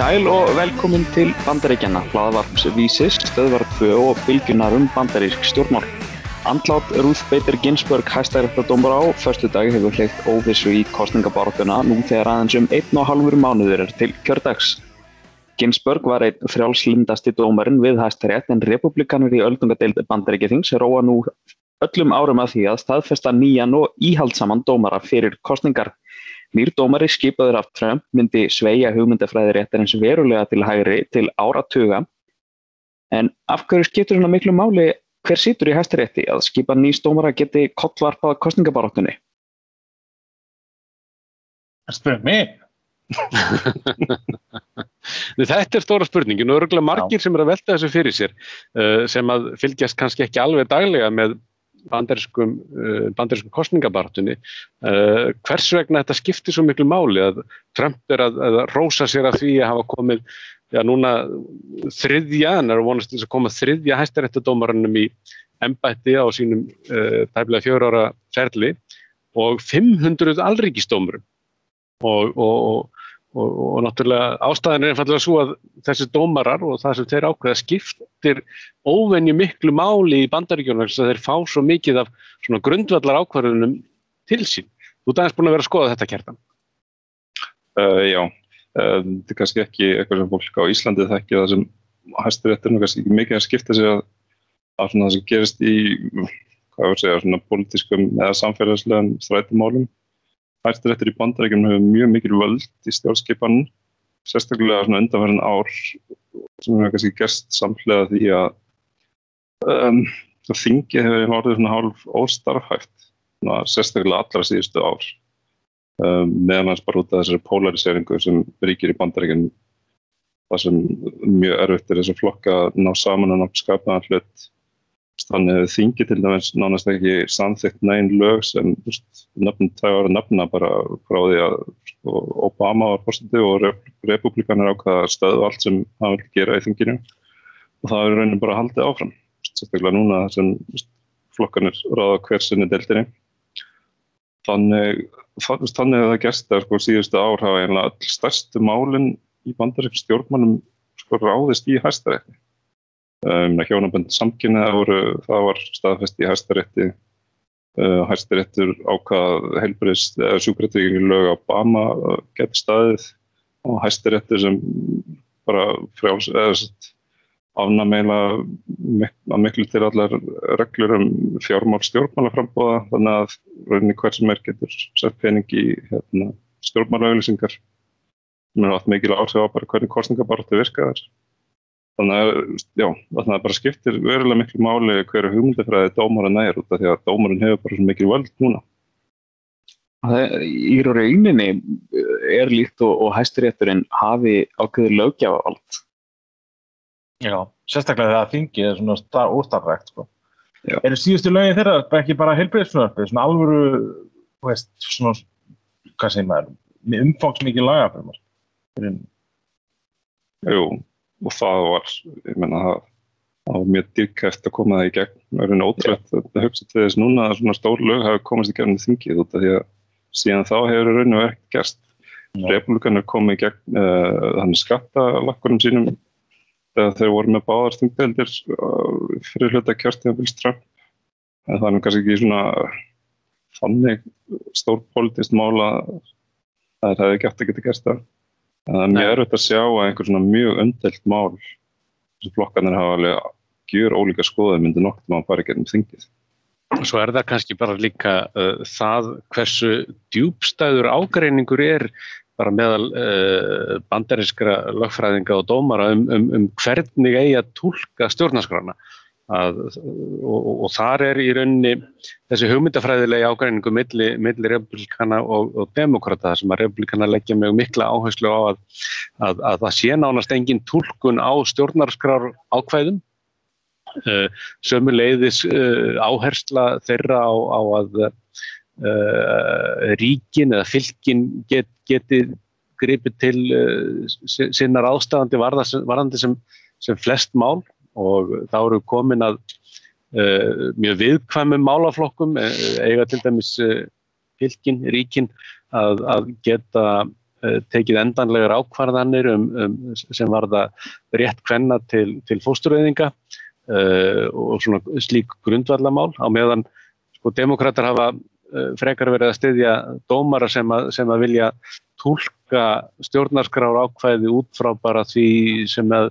Sæl og velkomin til Bandaríkjana, hlaðvarps vísis, stöðvartfö og bylgunar um bandarísk stjórnmál. Andlát Ruth Bader Ginsburg hæstæðrættadómar á förstu dag hefur hleypt óvissu í kostningabartuna nú þegar aðeins um einn og halvur mánuður er til kjördags. Ginsburg var einn frjálslindasti dómarinn við hæstæðrætt en republikanur í öldungadeild bandaríkjathings róa nú öllum árum að því að staðfesta nýjan og íhaldsaman dómara fyrir kostningar. Nýr dómari skipaður af Trump myndi sveigja hugmyndafræðiréttarins verulega til hægri til áratuga. En af hverju skiptur svona miklu máli hver situr í hæstarétti að skipa nýst dómara geti kollvarpað kostningabaróttunni? Það spyrir mig. Þetta er stóra spurningin og örgulega margir sem er að velta þessu fyrir sér uh, sem að fylgjast kannski ekki alveg daglega með bandarískum, uh, bandarískum kostningabartunni uh, hvers vegna þetta skiptir svo miklu máli að Trump er að, að rósa sér að því að hafa komið já núna þriðja, en er vonast þess að koma þriðja hæstaréttadómarannum í embætti á sínum uh, tæmlega fjör ára ferli og 500 alríkistómurum og, og, og, og náttúrulega ástæðan er einfallega svo að þessi dómarar og það sem þeir ákveða skiptir óvenju miklu máli í bandaríkjónu þess að þeir fá svo mikið af svona grundvallar ákvarðunum til sín. Þú ert aðeins búin að vera að skoða þetta kjartan. Uh, já, uh, þetta er kannski ekki eitthvað sem fólk á Íslandi þekkja það sem hæstiréttur er kannski ekki mikið að skipta sig að, að það sem gerist í hvað að segja, svona politískum eða samfélagslegum þrætumálum Hæstiréttur í bandaríkjum hefur mjög mikil völd í stjórnskipan, sérstaklega svona undanverðin ár sem hefur kannski gerst samhlega því að um, þingi hefur orðið svona hálf óstarfhæft, svona, sérstaklega allra síðustu ár. Um, meðan hans bara út af þessari polariseringu sem ríkir í bandaríkjum, það sem mjög erfitt er þess að flokka ná saman og ná skapaðan hlut þannig að þingi til dæmis nánast ekki samþygt negin lög sem nöfnum það var nöfna bara frá því að sko, Obama var fórstundi og republikanar ákvaða stöðu allt sem hann vil gera í þinginu. Og það er raunin bara haldið áfram sérstaklega núna sem flokkanir ráða hver sinni deildinni. Þannig þannig að það gerst að sko síðustu ár hafa einlega all stærstu málinn í bandarík stjórnmannum sko ráðist í hæstarétti Um, hjónabönd samkynna það var staðfest í hæstarétti. Uh, hæstaréttur ákvað heilbreyst eða sjúkrættingi lög á Obama uh, gett staðið. Og hæstaréttur sem bara frjáls eða afnameila mik að miklu til allar reglur um fjármál stjórnmálaframbóða þannig að rauninni hver sem er getur sett pening í hérna, stjórnmálauðlýsingar sem er átt mikil áhrif á hvernig kostningabartu virkaðar Þannig að, já, þannig að bara skiptir verulega miklu máli hverju hugmyndafræði dómarinn er út af því að dómarinn hefur bara svo mikil völd núna. Í rauninni er líkt og, og hæstirétturinn hafi ákveður lögjafavald. Já, sérstaklega þegar þingið er svona óstarrækt, sko. Er síðustu lögin þeirra ekki bara heilbreyðsfjörnarfið, svona alvöru, veist, svona, hvað segir maður, með umfangsmikið lagafjörnar? Jú og það var, ég menna það, það var mjög dyrkæft að koma það í gegn. Það er ótrútt að hugsa til þess núna að svona stór lög hafi komast í gegn þingið út af því að síðan þá hefur raun og verið gerst. Republikanar komið í gegn uh, þannig skattalakkurum sínum þegar þeir voru með báðar þingdeldir uh, fyrir hluta kjörtið að vilja en það er kannski ekki svona þannig stór politist mála að það hefði gætt að geta gerst það Það er mjög erfitt að sjá að einhver svona mjög öndelt mál sem flokkarnir hafa alveg gjur ólíka skoðað myndi nokkur maður fara ekki um þingið. Svo er það kannski bara líka uh, það hversu djúbstæður ágreiningur er bara meðal uh, bandarinskra lögfræðinga og dómara um, um, um hvernig eigi að tólka stjórnarskrána. Að, og, og þar er í rauninni þessi hugmyndafræðilegi ágræningu millir milli republikana og, og demokrata sem að republikana leggja mjög mikla áherslu á að, að, að það sé nánast engin tólkun á stjórnarskrar ákvæðum. Uh, sömu leiðis uh, áhersla þeirra á, á að uh, ríkin eða fylkin get, geti gripið til sinnar ástafandi varðandi sem, sem flest mál og þá eru komin að uh, mjög viðkvæmum málaflokkum, uh, eiga til dæmis uh, fylgin, ríkin að, að geta tekið endanlegar ákvarðanir um, um, sem var það rétt hvenna til, til fósturöðinga uh, og svona slík grundvallamál á meðan sko demokrater hafa uh, frekar verið að styðja dómara sem að, sem að vilja tólka stjórnarskrár ákvæði út frá bara því sem að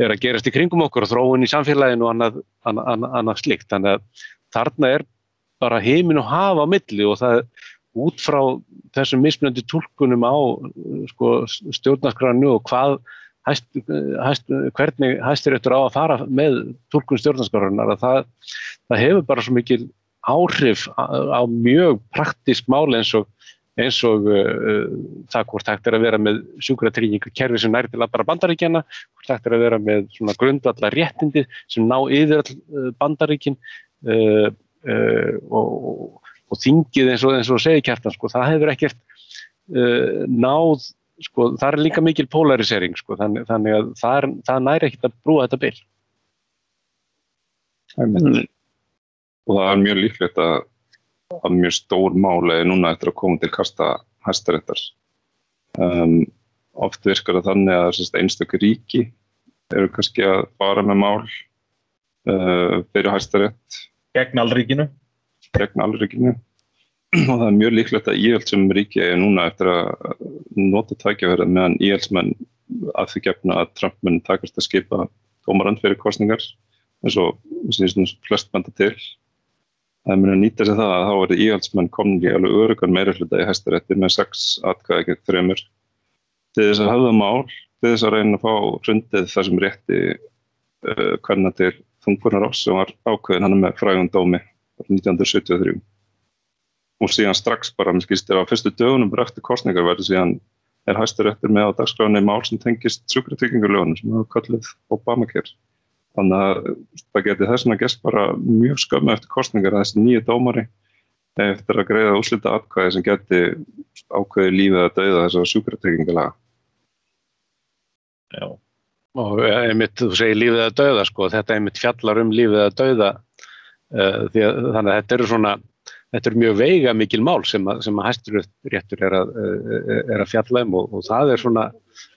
er að gerast í kringum okkur og þróun í samfélaginu og annað, annað, annað slikt. Þannig að þarna er bara heimin og hafa á milli og það út frá þessum mismunandi tólkunum á sko, stjórnarskránu og hvað hæst, hæst, hvernig hæstir eftir á að fara með tólkun stjórnarskránunar að það, það hefur bara svo mikil áhrif á, á mjög praktísk máli eins og eins og uh, það hvort hægt er að vera með sjúkratryggingu kerfi sem næri til að bara bandaríkjana, hvort hægt er að vera með grundvallar réttindi sem ná yfir all bandaríkin uh, uh, og, og þingið eins og, eins og segi kjartan, sko, það hefur ekkert uh, náð, sko, það er líka mikil polarisering, sko, þannig, þannig að það, er, það næri ekkert að brúa þetta bil. Mm. Og það er mjög líklegt að að mjög stór máli núna eftir að koma til kasta hæstaréttar. Um, oft virkar það þannig að einstaklega ríki eru kannski að fara með mál uh, fyrir hæstarétt. Gegn allríkinu? Gegn allríkinu. Og það er mjög líklegt að íhjald sem ríki er núna eftir að nota tækjaverða meðan íhjaldsmenn að því gefna að Trump mun takast að skipa dómarand fyrir kostningar eins og flest benda til það er mér að nýta sér það að þá er íhaldsmenn komin í alveg örugan meira hluta í hæstarétti með sex atkvæði gegn þreymur til þess að hafa mál, til þess að reyna að fá hrundið það sem rétti uh, hvernig til þungurnar ás sem var ákveðin hann með frægum dómi 1973 og síðan strax bara, mér skilst þér á fyrstu dögunum eftir kostningar verður síðan er hæstaréttir með á dagskráni mál sem tengist sjúkratryggingarlögunum sem hefur kallið Obamacare Þannig að það geti þess vegna gæst bara mjög skömmu eftir kostningar að þessi nýju dómari eftir að greiða úslita atkvæði sem geti ákveði lífið að dauða þess að sjúkratryggingalega. Já, og einmitt, þú segir lífið að dauða sko, þetta einmitt fjallar um lífið að dauða uh, að, þannig að þetta eru svona, þetta eru mjög veiga mikil mál sem að, sem að hæstur réttur er að, er að fjalla um og, og það er svona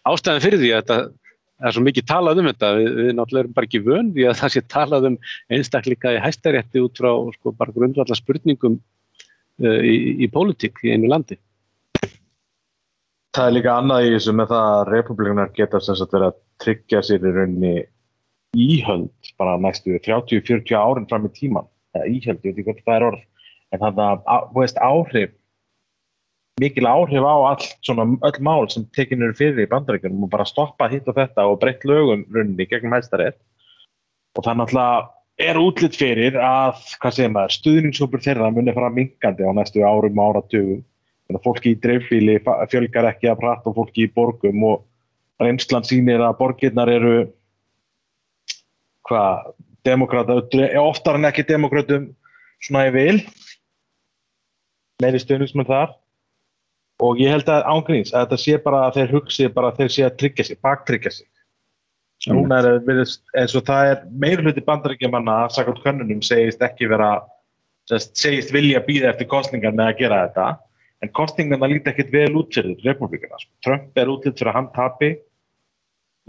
ástæðan fyrir því að þetta það er svo mikið talað um þetta, við, við náttúrulega erum bara ekki vön því að það sé talað um einstakleika í hæstarétti út frá sko, bara grundvallar spurningum uh, í, í pólitík í einu landi. Það er líka annað í þessu með það að republikunar geta sem sagt verið að tryggja sér í rauninni íhöld bara næstu 30-40 árin fram í tíman, eða íhöld, ég veit ekki hvort það er orð, en þannig að, veist, áhrif mikil áhrif á allt svona öll mál sem tekinn eru fyrir í bandaríkjunum og bara stoppa hitt og þetta og breytt lögum runni gegnum hæstarétt. Og það náttúrulega er útlitt fyrir að, hvað segir maður, stuðningshópur þeirra munir fara mingandi á næstu árum og áratugum. Þannig að fólki í dreifbíli fjölgar ekki að prata og fólki í borgum og reynslan sínir að borgirnar eru hvað, demokrata oftar en ekki demokratum svona ég vil. Meiri stuðningsmenn þar og ég held að ángríns að þetta sé bara að þeir hugsi bara að þeir sé að tryggja sig, baktryggja sig. Núna er það eins og það er meir hluti bandaríkjamanna að sakast kannunum segist ekki vera segist vilja býða eftir kostningar með að gera þetta. En kostningarna líti ekkit vel útserðið republikana, sko. Trump er útlitt fyrir að hann tapi.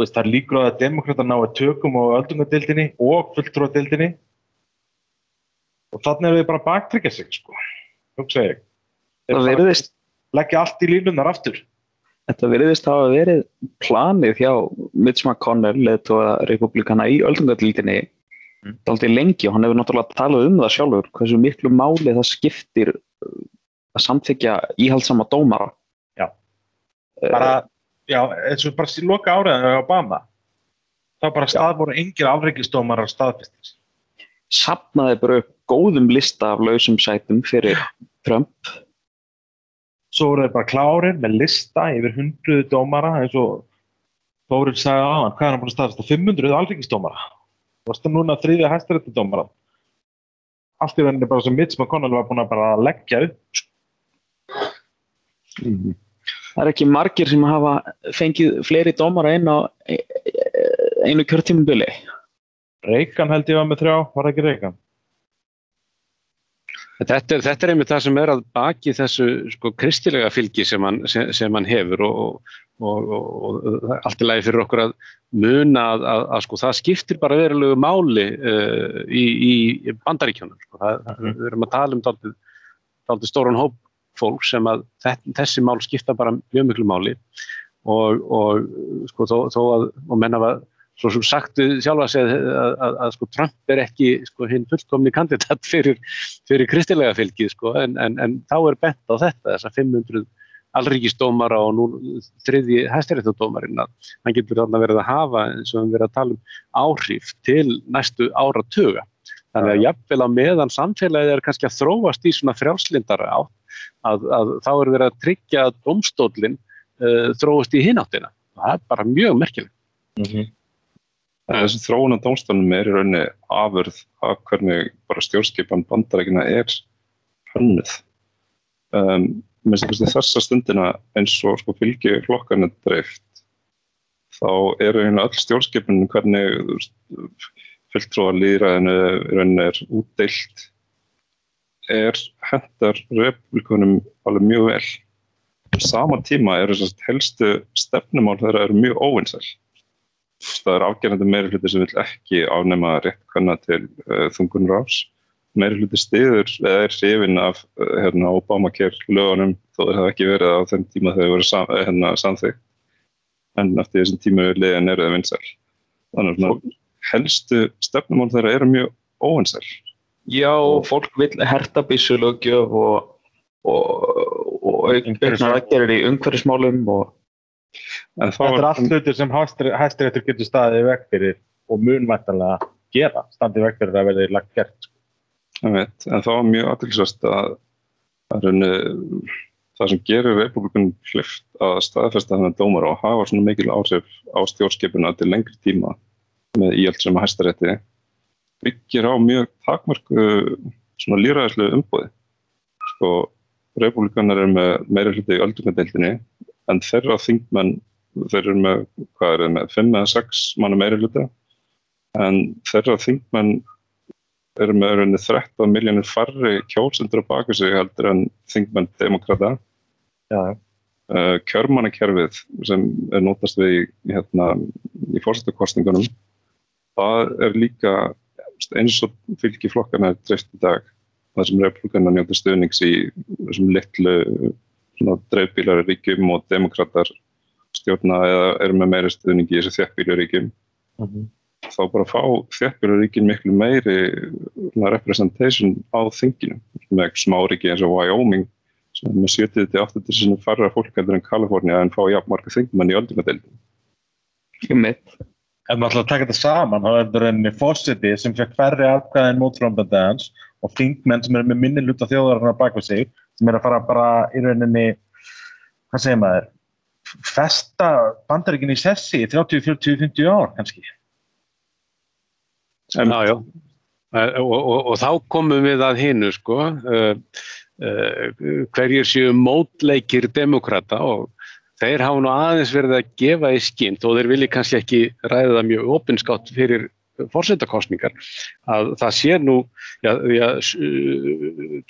Það er líkur á að demokrata ná að tökum á öldungadildinni og fulltróðadildinni og þannig er við bara baktryggja sig sko, Það verðist leggja allt í línunar aftur. Þetta veriðist hafa verið planið hjá Mitch McConnell, leðtóða republikana í öldungatildinni mm. aldrei lengi og hann hefur náttúrulega talað um það sjálfur hversu miklu máli það skiptir uh, að samþykja íhaldsama dómara. Já, bara, já, eins og bara loka áriðan á Obama, þá bara stað voru engir afreiklistdómarar staðfestis. Sapnaði bara upp góðum lista af lausum sætum fyrir Trump svo voru þeir bara klárir með lista yfir hundruðu dómara eins og Þórið sagði á hann, hvað er hann búin að staðast 500 alþingisdómara. Það varst það núna þriðja hæstarétti dómara allt í rauninni bara sem Mitch McConnell var búin að bara leggja upp mm. Það er ekki margir sem hafa fengið fleiri dómara einn á e, e, einu kjörtímubili Reykján held ég var með þrjá, var ekki Reykján? Þetta þetta er einmitt það sem er að baki þessu sko, kristilega fylgi sem hann, sem, sem hann hefur og, og, og, og allt er lægi fyrir okkur að muna að, að, að sko, það skiptir bara verulegu máli uh, í, í bandaríkjónum. Sko. Það, mm. Við erum að tala um dálítið stóran hóp fólk sem að þessi mál skipta bara mjög miklu máli og sko, þó, þó að menna að svo sem sagt sjálfa að, að, að, að sko, Trump er ekki sko, hinn fullkomni kandidat fyrir, fyrir kristilega fylgið sko, en, en, en þá er bent á þetta þess að 500 allríkisdómara og nú þriði hæstiréttadómarinn að hann getur þarna verið að hafa eins og við verðum að tala um áhrif til næstu ára tuga. Þannig að jafnvel á meðan samfélagið er kannski að þróast í svona frjálslindara átt að, að þá er verið að tryggja að domstólinn uh, þróast í hináttina. Það er bara mjög merkilegt. Mm -hmm. Þessi þróun á dómstofnum er í rauninni afurð af hvernig bara stjórnskipan bandarækina er hönnuð. Um, Mér finnst þessa stundina eins og sko, fylgi flokkarnir dreift þá eru hérna öll stjórnskipunum hvernig fulltróða líðræðinu í rauninni er útdeilt er hendar republikunum alveg mjög vel. Sama tíma eru helstu stefnumál þeirra eru mjög óvinsæl það er afgerðandi meiri hluti sem vil ekki ánema rétt kannar til uh, þungunur ás. Meiri hluti stiður eða er hrifin af uh, hérna, Obamacare lögunum þó það hef ekki verið á þenn tíma þegar það voru sam, uh, hérna, samþygt. En eftir þessum tímu liðan eru það vinsæl. Þannig að helstu stefnumál þeirra eru mjög óvinsæl. Já, og fólk vil herta bísulögjöf og, og, og auknar aðgerðir í umhverfismálum og Þetta er allt hlutir sem hæstiréttur getur staðið vekk fyrir og munvættalega gera, standið vekk fyrir að verði lagt gert. Sko. Veit, en það var mjög aðtilsvæst að, að raunni, það sem gerir republikunum hlift að staðfesta þannig dómar og hafa svona mikil áhrif á stjórnskipuna til lengri tíma með íhjalt sem að hæstarétti byggir á mjög takmörku svona líraðislu umbúði. Sko, republikanar er með meira hluti í öldungadeildinni en þeirra þingmenn, þeir eru með, hvað er það með, 5 eða 6 manna meiri hluta, en þeirra þingmenn eru með rauninni 13 miljónir farri kjósendur á baka sig heldur en þingmenn demokrata. Já. Uh, kjörmannakerfið sem er nótast við í, hérna, í fórsættakostningunum, það er líka eins og fylgi flokkana dreift í dag, það sem republikanar njóta stöðnings í þessum litlu dreifbílar í ríkjum og demokrater stjórna eða eru með meiri stuðningi í þessu þjættbílaríkjum mm -hmm. þá bara fá þjættbílaríkin miklu meiri representation á þinginu með smáríki eins og Wyoming sem er með 70-80 sem farra fólk enn Kalifornia en fá jafnmarka þingmenn í öldungadeildin Ekki mitt Ef maður ætla að taka þetta saman, þá er þetta rauninni fósiti sem fekk færri aðkvæðin mótframbandans og þingmenn sem er með minni luta þjóðarinnar bak við sig sem er að fara bara í rauninni, hvað segir maður, festa bandaríkin í sessi í 30, 40, 50 ár kannski. Já, já, og, og, og þá komum við að hinnu sko, uh, uh, hverjir séu mótleikir demokrata og þeir hafa nú aðeins verið að gefa í skinn og þeir vilji kannski ekki ræða það mjög opinskátt fyrir fórsetakostningar að það sé nú já, já,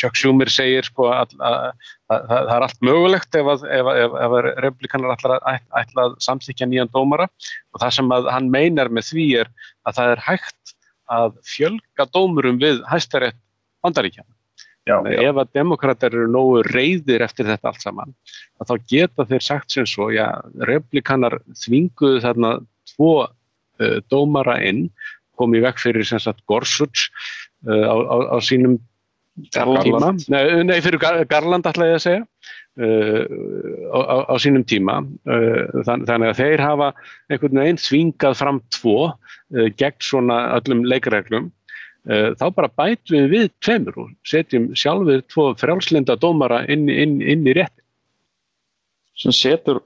Chuck Schumer segir sko að, að, að, að það er allt mögulegt ef að republikanar ætla að samþykja nýjan dómara og það sem hann meinar með því er að það er hægt að fjölga dómurum við hæstarétt bandaríkjana. Ef að demokrater eru nógu reyðir eftir þetta allt saman, þá geta þeir sagt sem svo, já, republikanar þvinguðu þarna tvo uh, dómara inn kom í vekk fyrir sem sagt Gorsuch uh, á, á, á sínum tíma, nei, nei fyrir Garland ætla ég að segja. Uh, á, á sínum tíma. Uh, þann, þannig að þeir hafa einhvern veginn svingað fram tvo uh, gegn svona öllum leikreglum. Uh, þá bara bætum við við tveimur og setjum sjálfur tvo frjálslinda dómara inn, inn, inn í rétti. Sem setur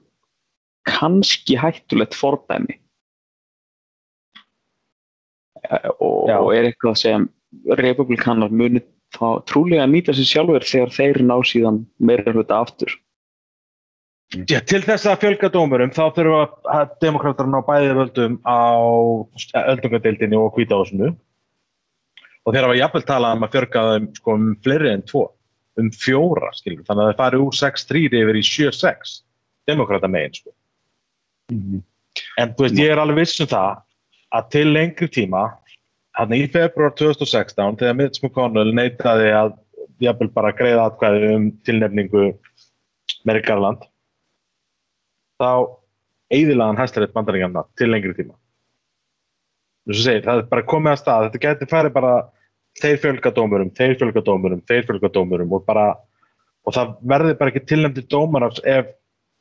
kannski hættulegt fordæmi og, og er eitthvað sem republikanar munið þá trúlega að nýta sér sjálfur þegar þeir ná síðan meira hluta aftur. Já, til þess að fjölga dómurum þá þurfum að demokrátar ná bæði völdum á öldungadeildinni og hvítahásinu og þeir hafa jafnvel talað um að fjörga þeim sko um fleiri en tvo, um fjóra skilur, þannig að það fari úr 6-3 yfir í 7-6, demokrata megin sko. Mm -hmm. En þú veist, ég er alveg viss um það að til lengri tíma, hann í februar 2016, þegar Mitch McConnell neytaði að jafnvel bara greiða atkvæði um tilnefningu Merrikarland, þá eiðilaðan hæstarétt bandaríkjana til lengri tíma. Segir, það er bara komið að stað, þetta getur farið bara þeir fjölgadómurum, þeir fjölgadómurum, þeir fjölgadómurum og bara og það verður bara ekki tilnæmdi dómarafs ef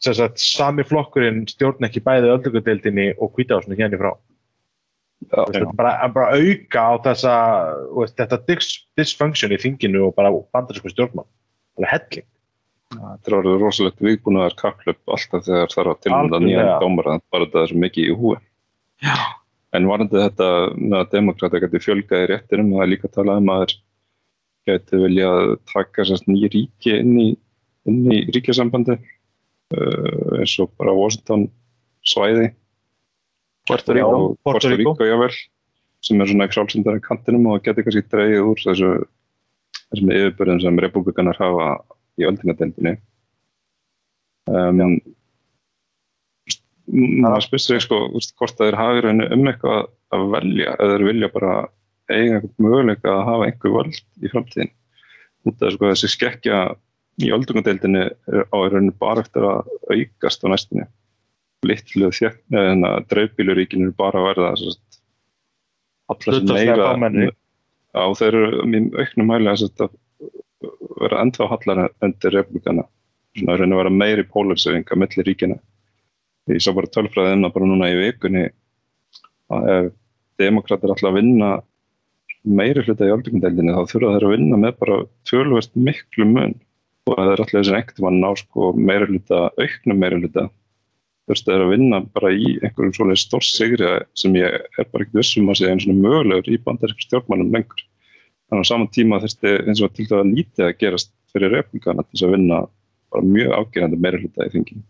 sagt, sami flokkurinn stjórn ekki bæði öldungadeildinni og hvításinu hérna í frá. Veist. Bara, bara auka á þessa veist, þetta dysfunction í þinginu og bara bandarísku stjórnmann. Það er helling. Það er orðið rosalegt viðbúnaðar kaplöp alltaf þegar það er að tilnæmda nýjan dómar, bara það er svo mikið í húi. Já. En varandi þetta að demokrata geti fjölga í réttinum, það er líka að tala um að það geti vilja taka nýja ríki inn í, inn í ríkjasambandi uh, eins og bara Washington svæði Puerto Rico, Puerto Rico. Jável, sem er svona ekki sjálfsendar í kantinum og geti kannski dreyið úr þessu þessum yfirbörðum sem republikanar hafa í öldingadeildinni um, maður spyrir sig sko hvort það er hafið um eitthvað að velja eða þeir vilja bara eiga eitthvað möguleika að hafa einhver völd í framtíðin út af sko, þessi skekkja í öldungadeildinni á rauninu bara eftir að aukast á næstinni litlu þjækna en að dreifbíluríkinu er bara að verða allar sem meira á þeir eru mjög auknum hæglega að vera ennþá hallar undir republikana svona að rauninu vera meiri polarisering að milli ríkina ég sá bara tölfræðina bara núna í vikunni að ef demokrater ætla að vinna meiri hluta í aldringundeldinni þá þurfa þeir að vinna með bara tölvist miklu mun. Og það er alltaf þessi ekkert mann ná sko meiri hluta, auknum meiri hluta þurftu þeir að vinna bara í einhverjum svolítið stórs sigri sem ég er bara ekkert vissum að segja eins og mögulegur í bandarísk stjórnmannum lengur. Þannig að saman tíma þurftu eins og til dæða lítið að gerast fyrir republikana til þess að vinna bara mjög afgerandi meiri hluta í þinginu.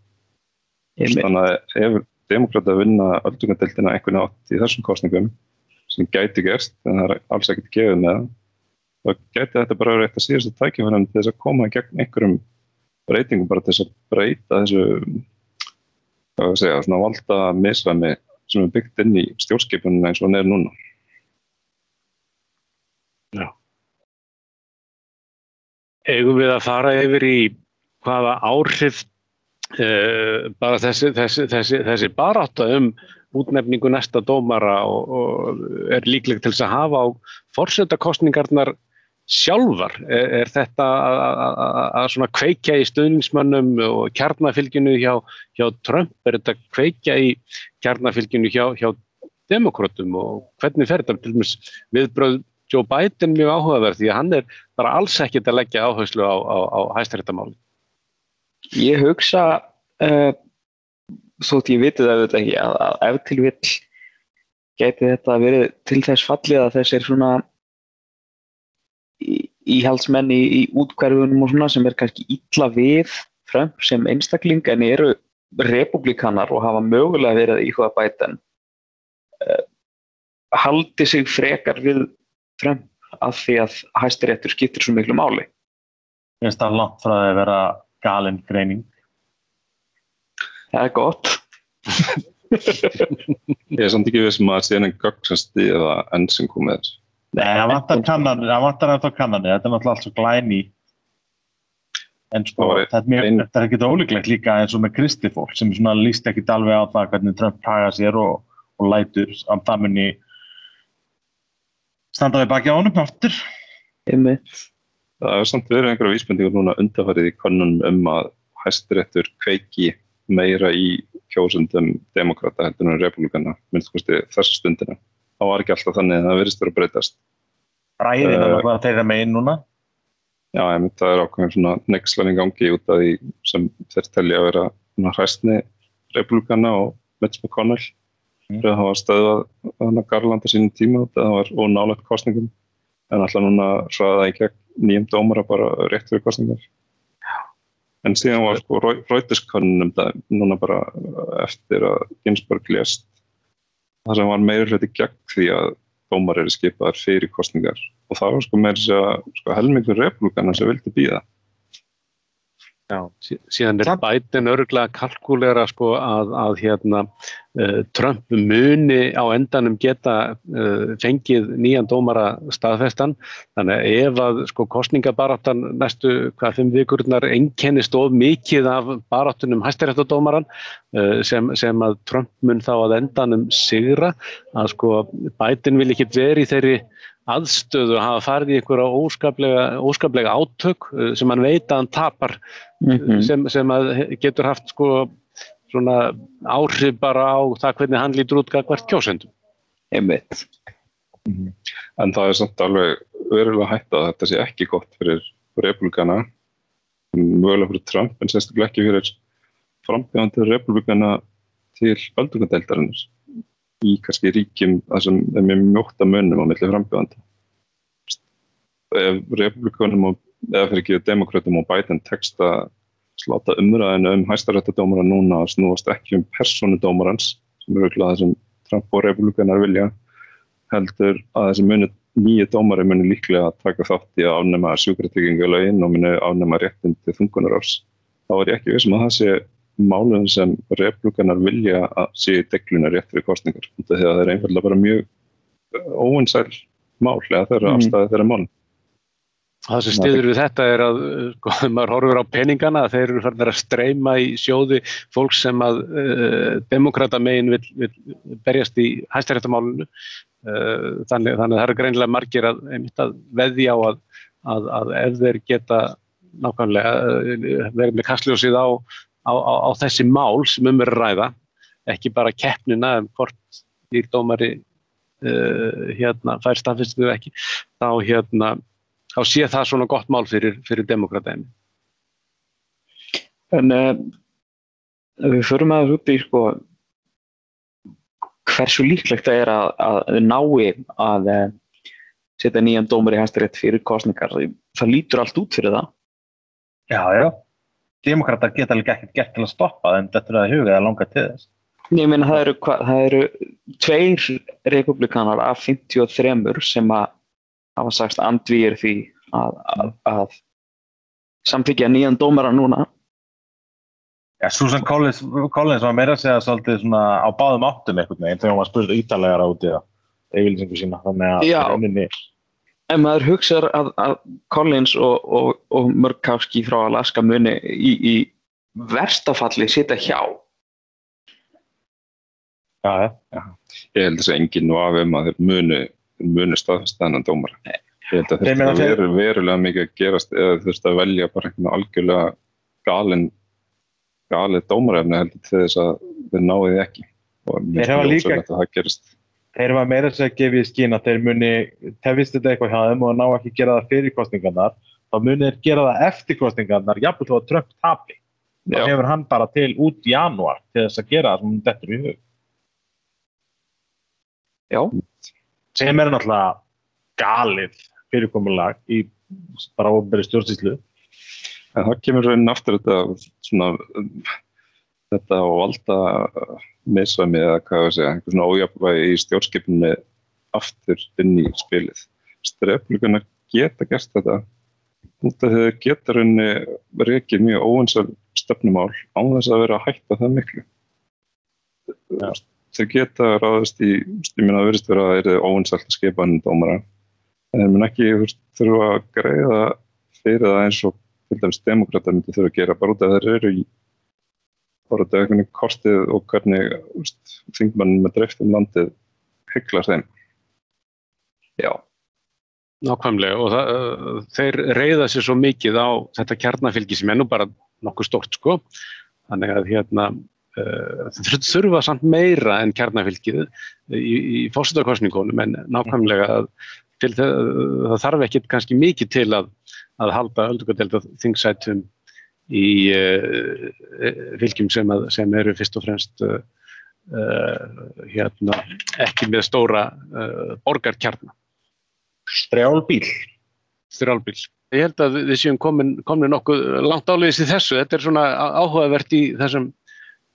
Þannig að ef demokrata vinna öldungadeildina einhvern átt í þessum kostningum sem gæti gerst, en það er alls ekkert gefið með það, þá gæti þetta bara verið eitt af síðustu tækifærið til þess að koma gegn einhverjum breytingum bara til þess að breyta þessu segja, svona valda misvæmi sem er byggt inn í stjórnskipunum eins og hann er núna. Já. Eigum við að fara yfir í hvaða áhrif Uh, bara þessi, þessi, þessi, þessi barátta um útnefningu næsta dómara og, og er líklegt til að hafa á fórsetakostningarnar sjálfar? Er, er þetta að kveikja í stöðningsmönnum og kjarnafylginu hjá, hjá Trump? Er þetta kveikja í kjarnafylginu hjá, hjá demokrátum og hvernig fer þetta? Til dæmis viðbröð Joe Biden mjög áhugaverð því að hann er bara alls ekkit að leggja áherslu á, á, á hæstaréttamáli Ég hugsa, uh, þótt ég viti það auðvitað ekki, að, að ef til vill geti þetta verið til þess fallið að þessir svona íhaldsmenn í, í útkverfunum og svona sem er kannski illa við Trump sem einstakling en eru republikanar og hafa mögulega verið í hvaða bætan uh, haldi sig frekar við Trump af því að hæstiréttur skiptir svo miklu máli. Ég finnst það langt frá að vera galin greining. Það er gott. Ég er samt ekki við sem að sé henni gögnsasti eða enn sem komið er. Nei, það vantar kannanir, það vantar eftir kannanir, þetta er náttúrulega allt svo glæni. En sko, þetta er, er ekki ólíklegt líka eins og með Kristifól sem líst ekki alveg á það hvernig Trump haga sér og, og lætur á það munni standa við baki á honum aftur. Það hefur samt verið einhverja vísbendingur núna undarfærið í konunum um að hæstiréttur kveiki meira í kjósundum demokrata heldur en republikana minnst kosti þessu stundina. Það var ekki alltaf þannig að það verist verið að breytast. Ræðin er það þeirra megin núna? Já, ég myndi að það er ákveðin svona nexlan í gangi út af því sem þeir telja að vera hræstni republikana og Mitch McConnell. Mm. Það var stöðað Garlanda sínum tíma það var ónálega kostningum en alltaf núna hraða í gegn nýjum dómara bara rétt fyrir kostningar. En síðan var sko Rautiskönnum núna bara eftir að Ginsberg lést það sem var meður hluti gegn því að dómar eru skipaðar fyrir kostningar og það var sko meira sér sko, helmingur republikana sem vildi býða. Já, síðan er bætin örgulega kalkulera sko að, að hérna uh, Trump muni á endanum geta uh, fengið nýjan dómara staðfestan. Þannig að ef að sko kostningabaráttan næstu hvað fimm vikurnar einkennist of mikið af baráttunum hæstiréttadómaran uh, sem, sem að Trump mun þá að endanum sigra að sko bætin vil ekki verið þeirri aðstöðu að hafa farið í einhverja óskaplega, óskaplega átök uh, sem hann veit að hann tapar mm -hmm. sem, sem getur haft sko svona áhrif bara á það hvernig hann lítur út hvert kjósendum. Einmitt. Mm -hmm. En það er samt alveg verulega hægt að þetta sé ekki gott fyrir republikana, mögulega fyrir Trump en sérstaklega ekki fyrir frambjöðandi republikana til öldungadeildarinnar í kannski ríkjum sem er mjög mjótt að munum á milli frambjöðandi. Ef republikunum og, eða fyrir ekki demokratum og Biden tekst að sláta umræðinu um hæstaréttadómara núna að snúast ekki um personudómarans sem eru ekki að það sem Trump og republikunar vilja heldur að þessi muni, nýju dómari muni líklega að taka þátt í að ánema sjúkratryggingalögin og muni ánema réttin til þungunarárs. Þá er ég ekki vissum að það sé málum sem republikanar vilja að sé degluna rétt fyrir kostningar þegar það er einfallega bara mjög uh, óvinsæl mál eða þeirra mm. afstæði þeirra mál Það sem stiður við þetta er að sko, maður horfur á peningana að þeir eru farin að streyma í sjóði fólk sem að uh, demokrata megin vil, vil berjast í hæstaréttamálunu uh, þannig, þannig að það eru greinlega margir að, að veðja á að, að, að ef þeir geta nákvæmlega verið með kastljósið á á, á, á þessi mál sem um er að ræða, ekki bara keppnina um hvort líkdómari uh, hérna, fær staðfyrstuðu ekki, þá, hérna, þá sé það svona gott mál fyrir, fyrir demokratæmi. En uh, við förum aðeins út í sko, hversu líklegt það er að, að nái að uh, setja nýjan dómar í hæstarétt fyrir kostningar. Það lítur allt út fyrir það. Já, já demokrata geta alveg ekkert gert til að stoppa en þetta er að huga eða langa til þess. Ég meina það eru, það eru tveir republikanar af 53 sem að hafa sagt andvíir því að, að, að samþykja nýjan dómara núna. Já, Susan Collins, Collins var meira að segja svolítið á báðum áttum einhvern veginn þegar hún var spurt ítalega því að yfirlýsingu sína þannig að það einninni ef maður hugsa að, að Collins og, og, og Murkowski frá Alaska muni í, í verstafalli sita hjá Já, já. Ég held þess að enginn var af um að þeir muni, muni staðstæðanan dómar. Ég held að þetta veru verulega mikið að gerast eða þurft að velja bara einhvern algjörlega galin galið dómarefni heldur til þess að þeir náðu ekki og mér finnst líka að það gerist þeir var meira sér að gefa í skín að þeir muni tefist þetta eitthvað hjá þeim og ná ekki gera það fyrir kostningarnar þá muni þeir gera það eftir kostningarnar jafnveg þó að Trump tapi. Þá hefur hann bara til út í januar til þess að gera það sem þetta er í hug. Já. Sem er náttúrulega galið fyrirkomulag í bara ofnbæri stjórnsýslu. En það kemur raunin aftur þetta svona þetta og alltaf misvæmi eða hvað við segja, einhvern svona ójafnvægi í stjórnskipinni aftur inn í spilið. Streflugunar geta gert þetta út af þau geta rauninni reykið mjög óvinsal stefnumál á þess að vera að hætta það miklu. Ja. Þau geta ráðast í, minna að verist vera að það er óvinsalt að skipa hann dómara, en mun ekki þurfa að greiða fyrir það eins og til dæmis demokrata myndi þurfa að gera bara út af þeir eru í þetta er hvernig kostið og hvernig þingmann með dreiftum landið hygglar þeim. Já. Nákvæmlega og það, uh, þeir reyða sér svo mikið á þetta kjarnafylgi sem er nú bara nokkuð stort sko. Þannig að hérna uh, þeir þurfa samt meira en kjarnafylgið í, í fósitaðkostningunum en nákvæmlega að það, það þarf ekki kannski mikið til að, að halda öldungadelta þingsætum í uh, fylgjum sem, að, sem eru fyrst og fremst uh, hérna, ekki með stóra borgarkjarnar. Strjálbíl. Strjálbíl. Ég held að við séum komin, komin nokkuð langt áleiðis í þessu. Þetta er svona áhugavert í þessum,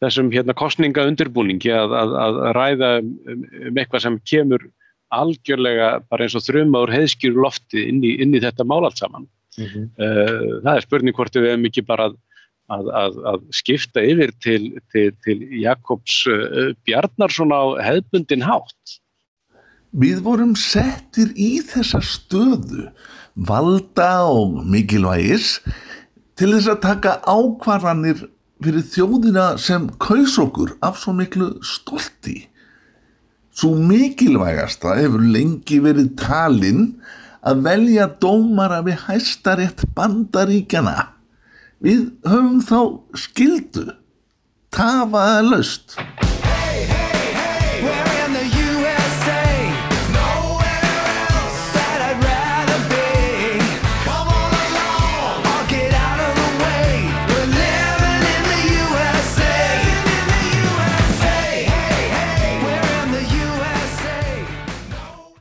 þessum hérna, kostninga undirbúningi að, að, að ræða um, um eitthvað sem kemur algjörlega bara eins og þrjum ár heiðskjur lofti inn í, inn í þetta mál allt saman. Mm -hmm. uh, það er spurning hvort við hefum ekki bara að, að, að, að skipta yfir til, til, til Jakobs uh, Bjarnarsson á hefðbundin hátt. Við vorum settir í þessa stöðu valda og mikilvægis til þess að taka ákvarðanir fyrir þjóðina sem kaus okkur af svo miklu stolti. Svo mikilvægasta hefur lengi verið talinn að velja dómara við hæstarétt bandaríkjana. Við höfum þá skildu, tafaða löst.